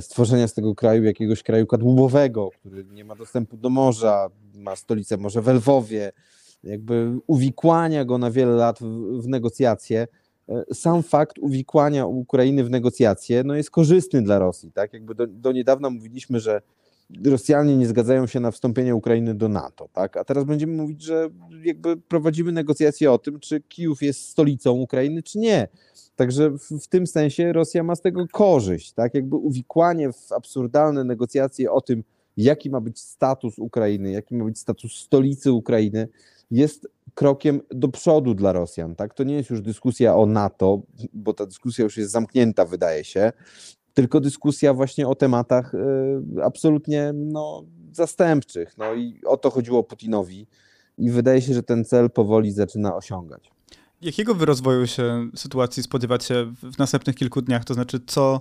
stworzenia z tego kraju jakiegoś kraju kadłubowego, który nie ma dostępu do morza, ma stolicę może w Lwowie, jakby uwikłania go na wiele lat w, w negocjacje. E, sam fakt uwikłania Ukrainy w negocjacje no jest korzystny dla Rosji. Tak? Jakby do, do niedawna mówiliśmy, że Rosjanie nie zgadzają się na wstąpienie Ukrainy do NATO, tak? A teraz będziemy mówić, że jakby prowadzimy negocjacje o tym, czy Kijów jest stolicą Ukrainy, czy nie. Także w, w, tym sensie Rosja ma z tego korzyść, tak? Jakby uwikłanie w absurdalne negocjacje o tym, jaki ma być status Ukrainy, jaki ma być status stolicy Ukrainy, jest krokiem do przodu dla Rosjan. Tak? To nie jest już dyskusja o NATO, bo ta dyskusja już jest zamknięta, wydaje się, tylko dyskusja właśnie o tematach y, absolutnie no, zastępczych. No i o to chodziło Putinowi i wydaje się, że ten cel powoli zaczyna osiągać. Jakiego wy rozwoju się sytuacji spodziewacie w następnych kilku dniach? To znaczy, co,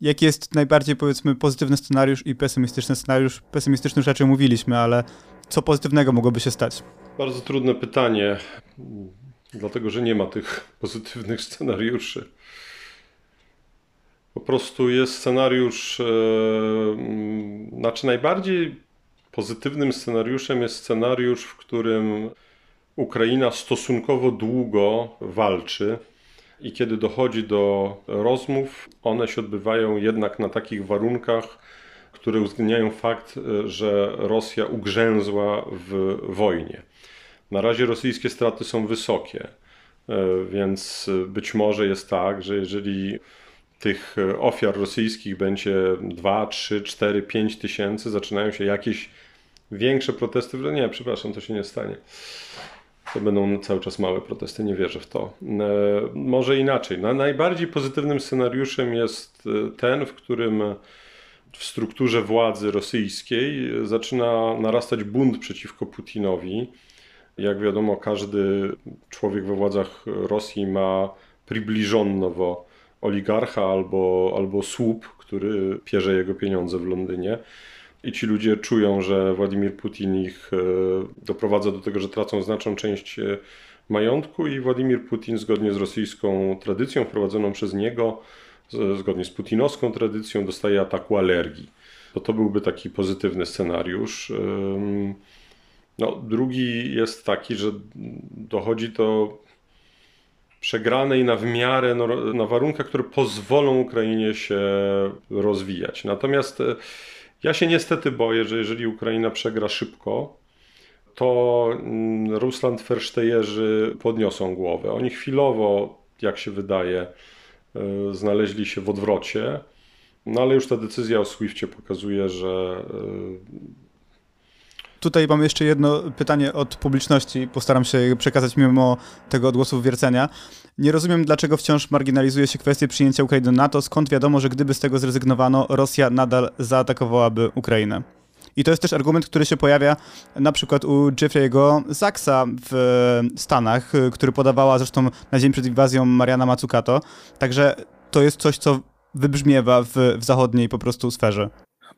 jaki jest najbardziej, powiedzmy, pozytywny scenariusz i pesymistyczny scenariusz? Pesymistyczny rzeczy mówiliśmy, ale co pozytywnego mogłoby się stać? Bardzo trudne pytanie, dlatego że nie ma tych pozytywnych scenariuszy. Po prostu jest scenariusz, e, znaczy najbardziej pozytywnym scenariuszem jest scenariusz, w którym Ukraina stosunkowo długo walczy i kiedy dochodzi do rozmów, one się odbywają jednak na takich warunkach, które uwzględniają fakt, że Rosja ugrzęzła w wojnie. Na razie rosyjskie straty są wysokie, więc być może jest tak, że jeżeli tych ofiar rosyjskich będzie 2, 3, 4, 5 tysięcy, zaczynają się jakieś większe protesty. Nie, przepraszam, to się nie stanie to będą cały czas małe protesty, nie wierzę w to. E, może inaczej. Najbardziej pozytywnym scenariuszem jest e, ten, w którym w strukturze władzy rosyjskiej zaczyna narastać bunt przeciwko Putinowi. Jak wiadomo, każdy człowiek we władzach Rosji ma pribliżonowo oligarcha albo, albo słup, który pierze jego pieniądze w Londynie i ci ludzie czują, że Władimir Putin ich e, doprowadza do tego, że tracą znaczną część e, majątku i Władimir Putin zgodnie z rosyjską tradycją wprowadzoną przez niego, zgodnie z putinowską tradycją dostaje ataku alergii. To to byłby taki pozytywny scenariusz. No, drugi jest taki, że dochodzi do przegranej na w miarę, no, na warunkach, które pozwolą Ukrainie się rozwijać. Natomiast e, ja się niestety boję, że jeżeli Ukraina przegra szybko, to mm, Rusland Fersztejerzy podniosą głowę. Oni chwilowo, jak się wydaje, e, znaleźli się w odwrocie, no ale już ta decyzja o Swiftie pokazuje, że. Tutaj mam jeszcze jedno pytanie od publiczności. Postaram się przekazać mimo tego odgłosu wiercenia. Nie rozumiem, dlaczego wciąż marginalizuje się kwestię przyjęcia Ukrainy do NATO. Skąd wiadomo, że gdyby z tego zrezygnowano, Rosja nadal zaatakowałaby Ukrainę? I to jest też argument, który się pojawia na przykład u Jeffrey'ego Sachsa w Stanach, który podawała zresztą na dzień przed inwazją Mariana Mazzucato. Także to jest coś, co wybrzmiewa w, w zachodniej po prostu sferze.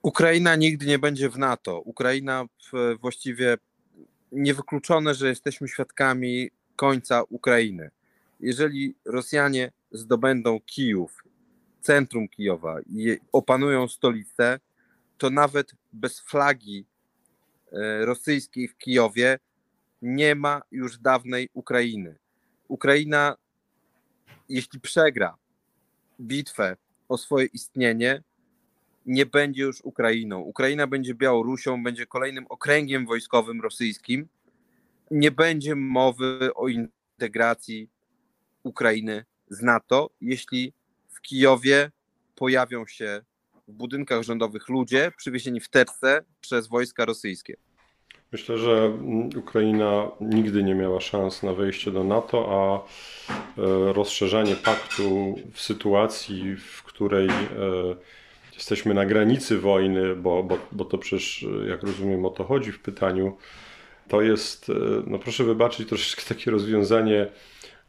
Ukraina nigdy nie będzie w NATO. Ukraina właściwie niewykluczone, że jesteśmy świadkami końca Ukrainy. Jeżeli Rosjanie zdobędą Kijów, centrum Kijowa i opanują stolicę, to nawet bez flagi e, rosyjskiej w Kijowie nie ma już dawnej Ukrainy. Ukraina, jeśli przegra bitwę o swoje istnienie, nie będzie już Ukrainą. Ukraina będzie Białorusią, będzie kolejnym okręgiem wojskowym rosyjskim. Nie będzie mowy o integracji Ukrainy z NATO, jeśli w Kijowie pojawią się w budynkach rządowych ludzie przywiezieni w terce przez wojska rosyjskie. Myślę, że Ukraina nigdy nie miała szans na wejście do NATO, a e, rozszerzanie paktu w sytuacji, w której e, jesteśmy na granicy wojny, bo, bo, bo to przecież, jak rozumiem, o to chodzi w pytaniu, to jest, e, no proszę wybaczyć, troszeczkę takie rozwiązanie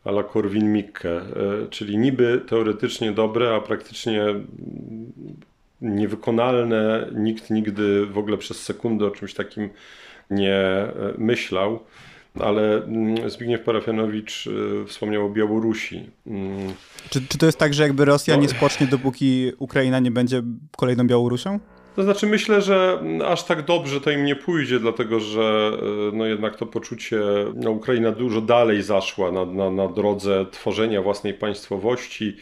ala Korwin-Mikke, czyli niby teoretycznie dobre, a praktycznie niewykonalne. Nikt nigdy w ogóle przez sekundę o czymś takim nie e, myślał. Ale mm, Zbigniew Parafianowicz e, wspomniał o Białorusi. Mm. Czy, czy to jest tak, że jakby Rosja nie spocznie, dopóki Ukraina nie będzie kolejną Białorusią? To znaczy myślę, że aż tak dobrze to im nie pójdzie, dlatego że e, no jednak to poczucie, no Ukraina dużo dalej zaszła na, na, na drodze tworzenia własnej państwowości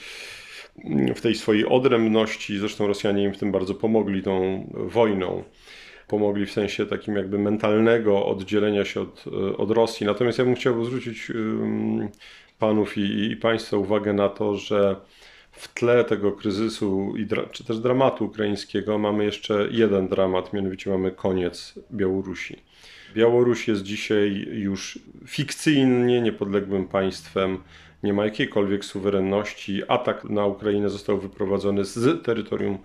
w tej swojej odrębności. Zresztą Rosjanie im w tym bardzo pomogli tą wojną. Pomogli w sensie takim jakby mentalnego oddzielenia się od, od Rosji. Natomiast ja bym chciał zwrócić panów i, i państwa uwagę na to, że w tle tego kryzysu i czy też dramatu ukraińskiego mamy jeszcze jeden dramat, mianowicie mamy koniec Białorusi. Białoruś jest dzisiaj już fikcyjnie niepodległym państwem nie ma jakiejkolwiek suwerenności. Atak na Ukrainę został wyprowadzony z terytorium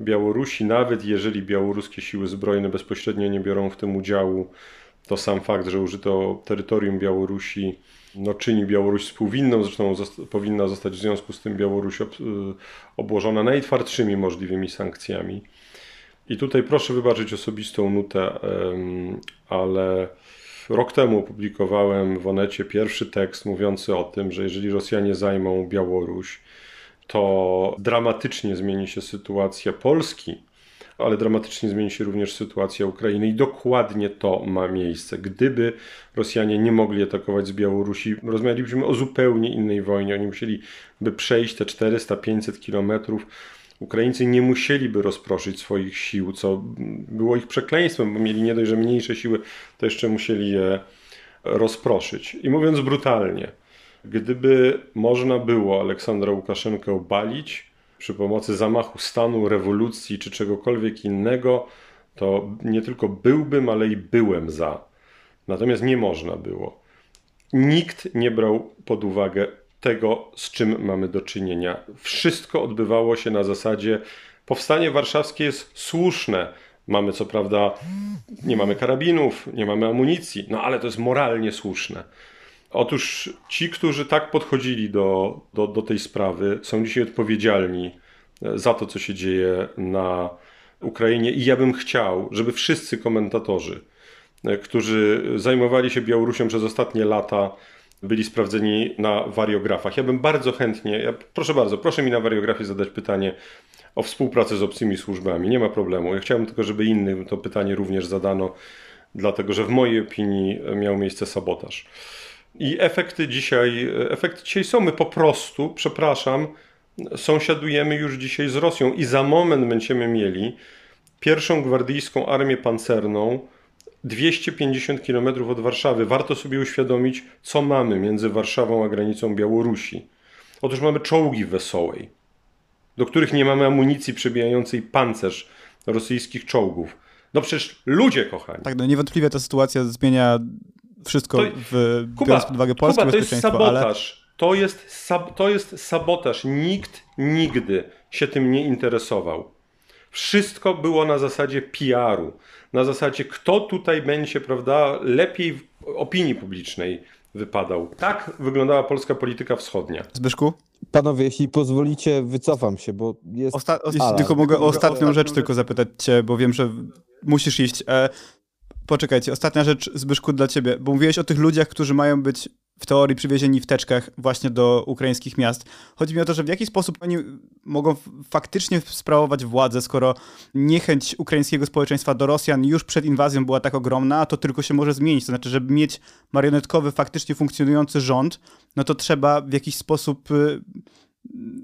Białorusi, nawet jeżeli białoruskie siły zbrojne bezpośrednio nie biorą w tym udziału, to sam fakt, że użyto terytorium Białorusi no, czyni Białoruś współwinną, zresztą zosta powinna zostać w związku z tym Białoruś ob obłożona najtwardszymi możliwymi sankcjami. I tutaj proszę wybaczyć osobistą nutę, ale Rok temu opublikowałem w Onecie pierwszy tekst mówiący o tym, że jeżeli Rosjanie zajmą Białoruś, to dramatycznie zmieni się sytuacja Polski, ale dramatycznie zmieni się również sytuacja Ukrainy i dokładnie to ma miejsce. Gdyby Rosjanie nie mogli atakować z Białorusi, rozmawialibyśmy o zupełnie innej wojnie. Oni musieliby przejść te 400-500 kilometrów Ukraińcy nie musieliby rozproszyć swoich sił, co było ich przekleństwem, bo mieli nie dość, że mniejsze siły, to jeszcze musieli je rozproszyć. I mówiąc brutalnie, gdyby można było Aleksandra Łukaszenkę obalić przy pomocy zamachu stanu, rewolucji czy czegokolwiek innego, to nie tylko byłbym, ale i byłem za. Natomiast nie można było. Nikt nie brał pod uwagę tego, z czym mamy do czynienia. Wszystko odbywało się na zasadzie powstanie warszawskie jest słuszne. Mamy co prawda, nie mamy karabinów, nie mamy amunicji, no ale to jest moralnie słuszne. Otóż ci, którzy tak podchodzili do, do, do tej sprawy, są dzisiaj odpowiedzialni za to, co się dzieje na Ukrainie. I ja bym chciał, żeby wszyscy komentatorzy, którzy zajmowali się Białorusią przez ostatnie lata, byli sprawdzeni na wariografach. Ja bym bardzo chętnie, ja, proszę bardzo, proszę mi na wariografii zadać pytanie o współpracę z obcymi służbami. Nie ma problemu. Ja chciałbym tylko, żeby innym to pytanie również zadano, dlatego że w mojej opinii miał miejsce sabotaż. I efekty dzisiaj, efekty dzisiaj są. My po prostu, przepraszam, sąsiadujemy już dzisiaj z Rosją i za moment będziemy mieli pierwszą gwardyjską armię pancerną, 250 km od Warszawy. Warto sobie uświadomić, co mamy między Warszawą a granicą Białorusi. Otóż mamy czołgi wesołej, do których nie mamy amunicji przebijającej pancerz rosyjskich czołgów. No przecież ludzie kochani. Tak, no niewątpliwie ta sytuacja zmienia wszystko, To- w, Kuba, biorąc pod uwagę polskie Kuba, to jest bezpieczeństwo, ale sabotaż. To jest, sab, to jest sabotaż. Nikt nigdy się tym nie interesował. Wszystko było na zasadzie PR-u. Na zasadzie, kto tutaj będzie, prawda, lepiej w opinii publicznej wypadał. Tak wyglądała polska polityka wschodnia. Zbyszku? Panowie, jeśli pozwolicie, wycofam się, bo jest Osta- jeśli tylko mogę o ostatnią ostatnią rzecz tylko zapytać cię, bo wiem, że musisz iść. Poczekajcie, ostatnia rzecz, Zbyszku, dla ciebie, bo mówiłeś o tych ludziach, którzy mają być w teorii przywiezieni w teczkach właśnie do ukraińskich miast. Chodzi mi o to, że w jaki sposób oni mogą faktycznie sprawować władzę, skoro niechęć ukraińskiego społeczeństwa do Rosjan już przed inwazją była tak ogromna, a to tylko się może zmienić. To znaczy, żeby mieć marionetkowy, faktycznie funkcjonujący rząd, no to trzeba w jakiś sposób y,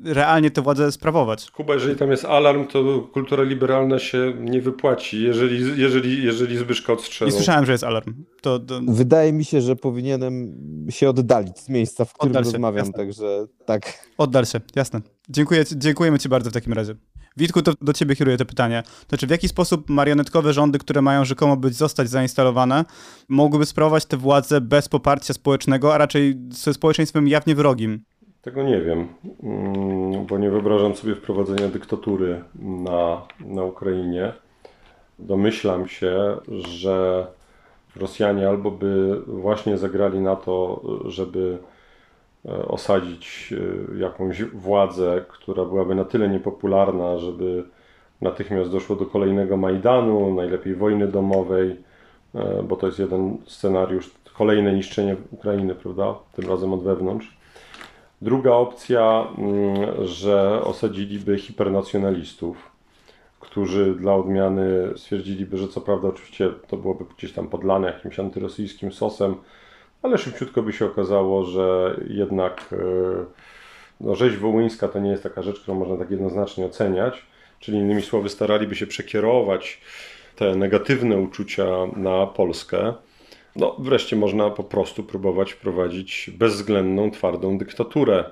realnie tę władzę sprawować. Kuba, jeżeli tam jest alarm, to kultura liberalna się nie wypłaci, jeżeli, jeżeli, jeżeli Zbyszka Nie odstrzelą. słyszałem, że jest alarm. To, to... Wydaje mi się, że powinienem się oddalić z miejsca, w którym Oddal się, rozmawiam, jasne. także tak. Oddal się, jasne. Dziękuję, dziękujemy Ci bardzo w takim razie. Witku, to do Ciebie kieruję to pytanie. To znaczy, w jaki sposób marionetkowe rządy, które mają rzekomo być zostać zainstalowane, mogłyby sprawować tę władzę bez poparcia społecznego, a raczej ze społeczeństwem jawnie wrogim? Tego nie wiem, mm, bo nie wyobrażam sobie wprowadzenia dyktatury na, na Ukrainie. Domyślam się, że Rosjanie albo by właśnie zagrali na to, żeby e, osadzić e, jakąś władzę, która byłaby na tyle niepopularna, żeby natychmiast doszło do kolejnego Majdanu, najlepiej wojny domowej, e, bo to jest jeden scenariusz, kolejne niszczenie Ukrainy, prawda? Tym razem od wewnątrz. Druga opcja, mm, że osadziliby hipernacjonalistów, którzy dla odmiany stwierdziliby, że co prawda oczywiście to byłoby gdzieś tam podlane jakimś antyrosyjskim sosem, ale szybciutko by się okazało, że jednak e, no, rzeź wołyńska to nie jest taka rzecz, którą można tak jednoznacznie oceniać. Czyli innymi słowy staraliby się przekierować te negatywne uczucia na Polskę. No, wreszcie można po prostu próbować wprowadzić bezwzględną, twardą dyktaturę.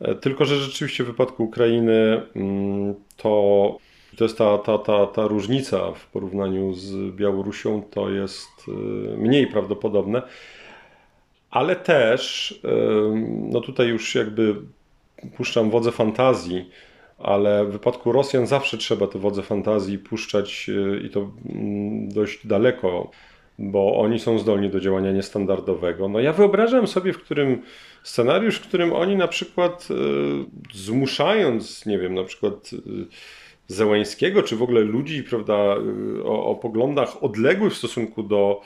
E, Tylko, że rzeczywiście w wypadku Ukrainy mm, to, to jest ta, ta, ta, ta różnica w porównaniu z Białorusią, to jest y, mniej prawdopodobne, ale też, y, no tutaj już jakby puszczam wodze fantazji, ale w wypadku Rosjan zawsze trzeba te wodze fantazji puszczać i to mm, dość daleko bo oni są zdolni do działania niestandardowego. No ja wyobrażam sobie, w którym scenariusz, w którym oni na przykład e, zmuszając, nie wiem, na przykład e, Zełańskiego, czy w ogóle ludzi, prawda, e, o, o poglądach odległych w stosunku do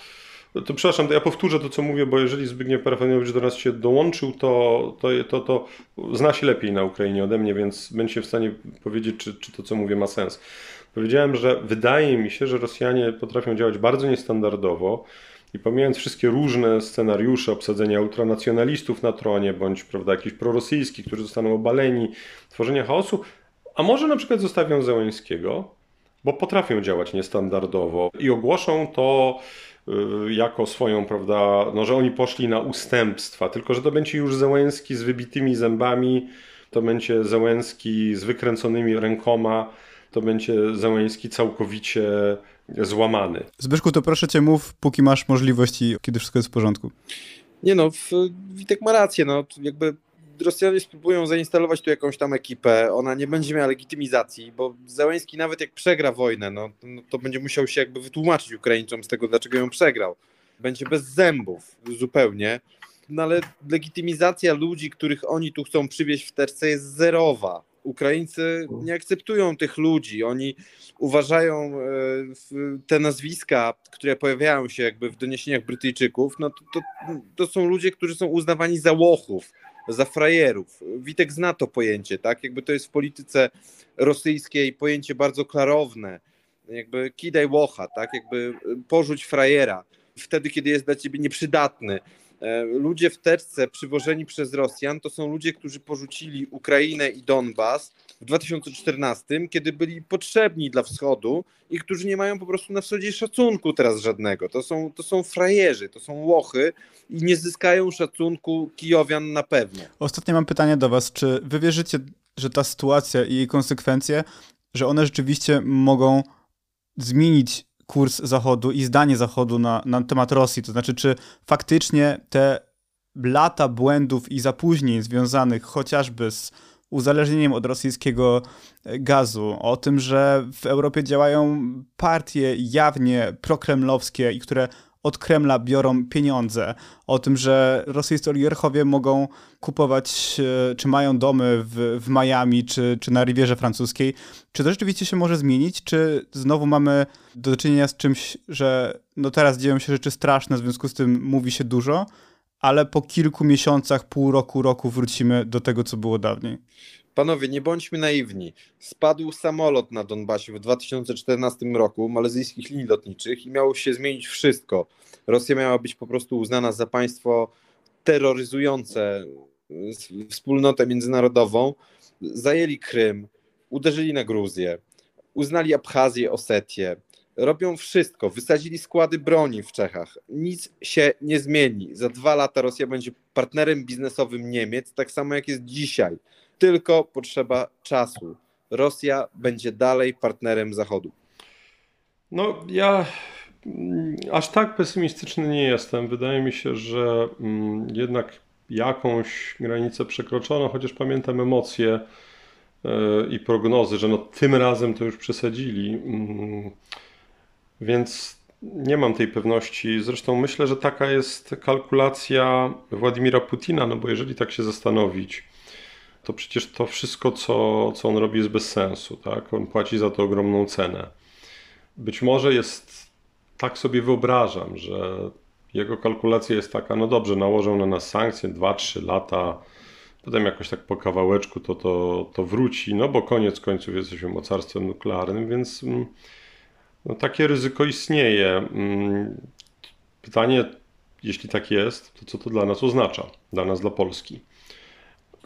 to przepraszam, to ja powtórzę to, co mówię, bo jeżeli Zbigniew Parafanowicz do nas się dołączył, to, to, to, to zna się lepiej na Ukrainie ode mnie, więc będzie w stanie powiedzieć, czy, czy to, co mówię, ma sens. Powiedziałem, że wydaje mi się, że Rosjanie potrafią działać bardzo niestandardowo i pomijając wszystkie różne scenariusze obsadzenia ultranacjonalistów na tronie, bądź prawda, jakichś prorosyjskich, którzy zostaną obaleni, tworzenia chaosu, a może na przykład zostawią Zełańskiego, bo potrafią działać niestandardowo i ogłoszą to jako swoją, prawda, no, że oni poszli na ustępstwa, tylko że to będzie już Zełenski z wybitymi zębami, to będzie Zełenski z wykręconymi rękoma, to będzie Zełenski całkowicie złamany. Zbyszku, to proszę Cię mów, póki masz możliwości, kiedy wszystko jest w porządku. Nie no, Witek ma rację, no jakby Rosjanie spróbują zainstalować tu jakąś tam ekipę, ona nie będzie miała legitymizacji, bo Zełenski nawet jak przegra wojnę, no, no to będzie musiał się jakby wytłumaczyć Ukraińcom z tego, dlaczego ją przegrał. Będzie bez zębów zupełnie, no ale legitymizacja ludzi, których oni tu chcą przywieźć w terce jest zerowa. Ukraińcy nie akceptują tych ludzi, oni uważają e, te nazwiska, które pojawiają się jakby w doniesieniach Brytyjczyków, no to, to, to są ludzie, którzy są uznawani za łochów, za frajerów. Witek zna to pojęcie, tak? Jakby to jest w polityce rosyjskiej pojęcie bardzo klarowne. Jakby kidaj łocha, tak? Jakby porzuć frajera wtedy, kiedy jest dla ciebie nieprzydatny. E, Ludzie w teczce przywożeni przez Rosjan to są ludzie, którzy porzucili Ukrainę i Donbas w 2014, kiedy byli potrzebni dla wschodu i którzy nie mają po prostu na wschodzie szacunku teraz żadnego. To są, to są frajerzy, to są łochy i nie zyskają szacunku Kijowian na pewno. Ostatnie mam pytanie do Was. Czy Wy wierzycie, że ta sytuacja i jej konsekwencje, że one rzeczywiście mogą zmienić kurs Zachodu i zdanie Zachodu na, na temat Rosji. To znaczy, czy faktycznie te lata błędów i zapóźnień związanych chociażby z uzależnieniem od rosyjskiego gazu, o tym, że w Europie działają partie jawnie prokremlowskie i które od Kremla biorą pieniądze, o tym, że rosyjscy oligarchowie mogą kupować, e, czy mają domy w, w Miami, czy, czy na Rivierze Francuskiej. Czy to rzeczywiście się może zmienić? Czy znowu mamy do czynienia z czymś, że no teraz dzieją się rzeczy straszne, w związku z tym mówi się dużo, ale po kilku miesiącach, pół roku, roku wrócimy do tego, co było dawniej. Panowie, nie bądźmy naiwni. Spadł samolot na Donbasie w 2014 roku malezyjskich linii lotniczych i miało się zmienić wszystko. Rosja miała być po prostu uznana za państwo terroryzujące wspólnotę międzynarodową. Zajęli Krym, uderzyli na Gruzję, uznali Abchazję, Osetię. Robią wszystko, wysadzili składy broni w Czechach. Nic się nie zmieni. Za dwa lata Rosja będzie partnerem biznesowym Niemiec, tak samo jak jest dzisiaj tylko potrzeba czasu. Rosja będzie dalej partnerem Zachodu. No, ja mm, aż tak pesymistyczny nie jestem. Wydaje mi się, że mm, jednak jakąś granicę przekroczono, chociaż pamiętam emocje e, i prognozy, że no tym razem to już przesadzili. Więc nie mam tej pewności. Zresztą myślę, że taka jest kalkulacja Władimira Putina, no bo jeżeli tak się zastanowić, to przecież to wszystko, co, co on robi, jest bez sensu. Tak? On płaci za to ogromną cenę. Być może jest, tak sobie wyobrażam, że jego kalkulacja jest taka, no dobrze, nałożą na nas sankcje 2-3 lata, potem jakoś tak po kawałeczku to, to, to wróci, no bo koniec końców jesteśmy mocarstwem nuklearnym, więc mm, no, takie ryzyko istnieje. Mm, pytanie, jeśli tak jest, to co to dla nas oznacza, dla nas, dla Polski?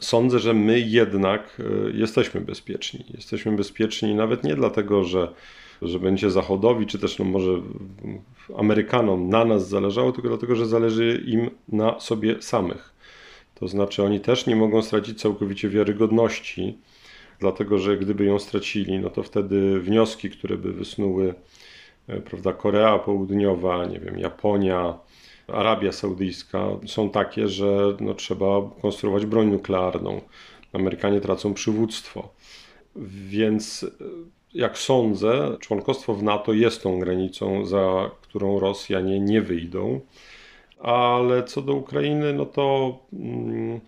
sądzę, że my jednak e, jesteśmy bezpieczni. Jesteśmy bezpieczni nawet nie dlatego, że, że będzie Zachodowi, czy też no może Amerykanom na nas zależało, tylko dlatego, że zależy im na sobie samych. To znaczy, oni też nie mogą stracić całkowicie wiarygodności, dlatego że gdyby ją stracili, no to wtedy wnioski, które by wysnuły e, prawda, Korea Południowa, nie wiem, Japonia, Arabia Saudyjska są takie, że no, trzeba konstruować broń nuklearną. Amerykanie tracą przywództwo. Więc jak sądzę, członkostwo w NATO jest tą granicą, za którą Rosjanie nie wyjdą. Ale co do Ukrainy, no to. Mm,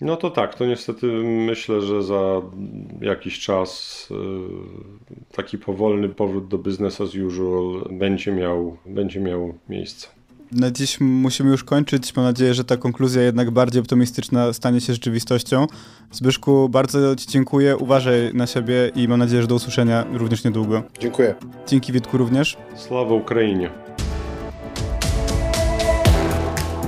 no to tak, to niestety myślę, że za jakiś czas y, taki powolny powrót do business as usual będzie miał, będzie miał miejsce. Na dziś musimy już kończyć. Mam nadzieję, że ta konkluzja jednak bardziej optymistyczna stanie się rzeczywistością. Zbyszku, bardzo Ci dziękuję. Uważaj na siebie i mam nadzieję, że do usłyszenia również niedługo. Dziękuję. Dzięki Witku również. Sława Ukrainie.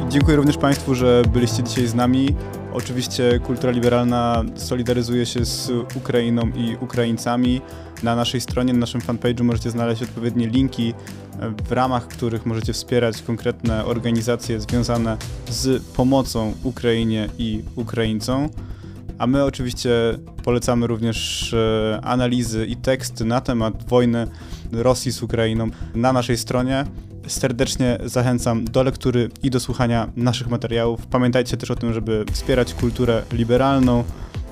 Dziękuję również Państwu, że byliście dzisiaj z nami. Oczywiście kultura liberalna solidaryzuje się z Ukrainą i Ukraińcami. Na naszej stronie, na naszym fanpage'u możecie znaleźć odpowiednie linki, w ramach których możecie wspierać konkretne organizacje związane z pomocą Ukrainie i Ukraińcom. A my oczywiście polecamy również e, analizy i teksty na temat wojny Rosji z Ukrainą na naszej stronie. Serdecznie zachęcam do lektury i do słuchania naszych materiałów. Pamiętajcie też o tym, żeby wspierać kulturę liberalną.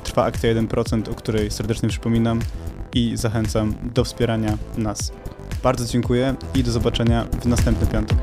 Trwa akcja 1%, o której serdecznie przypominam i zachęcam do wspierania nas. Bardzo dziękuję i do zobaczenia w następny piątek.